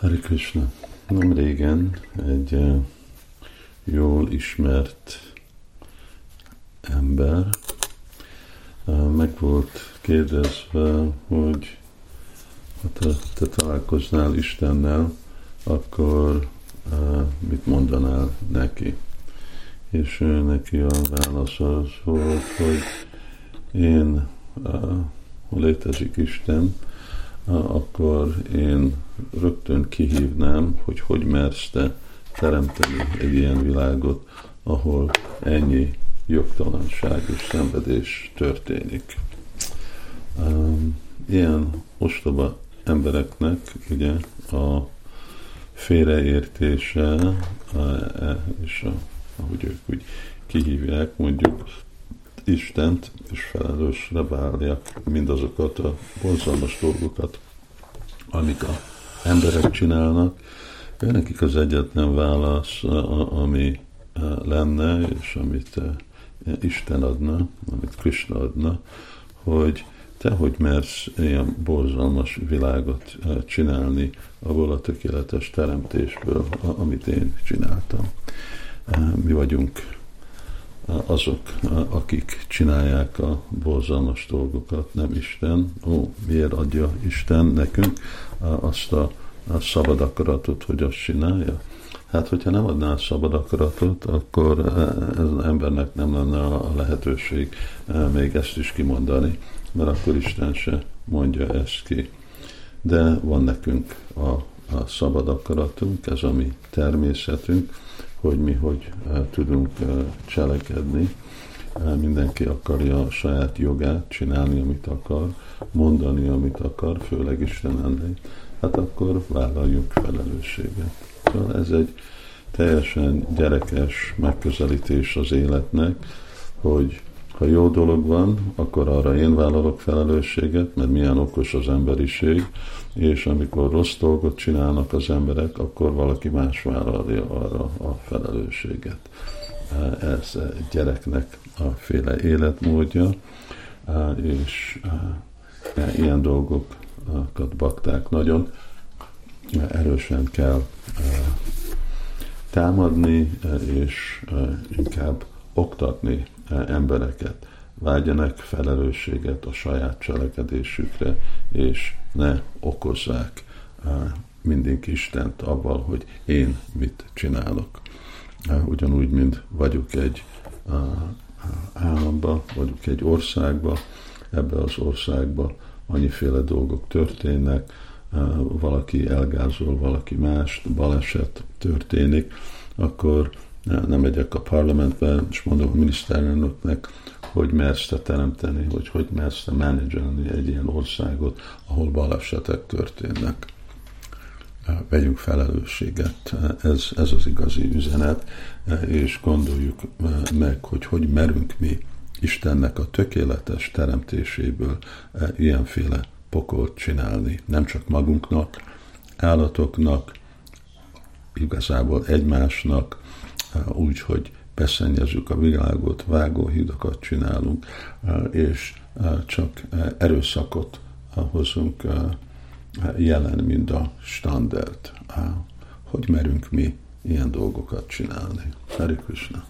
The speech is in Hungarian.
Hari Krishna. Nem régen egy uh, jól ismert ember uh, meg volt kérdezve, hogy ha te, találkoznál Istennel, akkor uh, mit mondanál neki? És uh, neki a válasz az volt, hogy én, ha létezik Isten, akkor én rögtön kihívnám, hogy hogy mersz te teremteni egy ilyen világot, ahol ennyi jogtalanság és szenvedés történik. Ilyen ostoba embereknek ugye a félreértése e, és a, ahogy ők úgy kihívják, mondjuk Istent és felelősre válja mindazokat a borzalmas dolgokat, amik a emberek csinálnak. Ő nekik az egyetlen válasz, ami e, lenne, és amit e, Isten adna, amit Krishna adna, hogy te hogy mersz ilyen borzalmas világot e, csinálni abból a tökéletes teremtésből, amit én csináltam. Mi vagyunk azok, akik csinálják a borzalmas dolgokat, nem Isten. Ó, miért adja Isten nekünk azt a, a szabad akaratot, hogy azt csinálja? Hát, hogyha nem adná szabad akaratot, akkor ez az embernek nem lenne a lehetőség még ezt is kimondani, mert akkor Isten se mondja ezt ki. De van nekünk a, a szabad akaratunk, ez a mi természetünk, hogy mi hogy eh, tudunk eh, cselekedni. Eh, mindenki akarja a saját jogát csinálni, amit akar, mondani, amit akar, főleg Isten elé. Hát akkor vállaljuk felelősséget. Szóval ez egy teljesen gyerekes megközelítés az életnek, hogy ha jó dolog van, akkor arra én vállalok felelősséget, mert milyen okos az emberiség, és amikor rossz dolgot csinálnak az emberek, akkor valaki más vállalja arra a felelősséget. Ez gyereknek a féle életmódja, és ilyen dolgokat bakták nagyon erősen kell támadni, és inkább oktatni embereket. Vágyanak felelősséget a saját cselekedésükre, és ne okozzák mindig Istent abban, hogy én mit csinálok. Ugyanúgy, mint vagyok egy államba, vagyok egy országba, ebbe az országba annyiféle dolgok történnek, valaki elgázol valaki mást, baleset történik, akkor nem megyek a parlamentbe, és mondom a miniszterelnöknek, hogy mersz te teremteni, hogy hogy mersz te menedzselni egy ilyen országot, ahol balesetek történnek. Vegyünk felelősséget. Ez, ez az igazi üzenet, és gondoljuk meg, hogy hogy merünk mi Istennek a tökéletes teremtéséből ilyenféle pokolt csinálni. Nem csak magunknak, állatoknak, igazából egymásnak, úgy, hogy beszennyezzük a világot, vágóhidakat csinálunk, és csak erőszakot hozunk jelen, mint a standard. Hogy merünk mi ilyen dolgokat csinálni? Hare Krishna.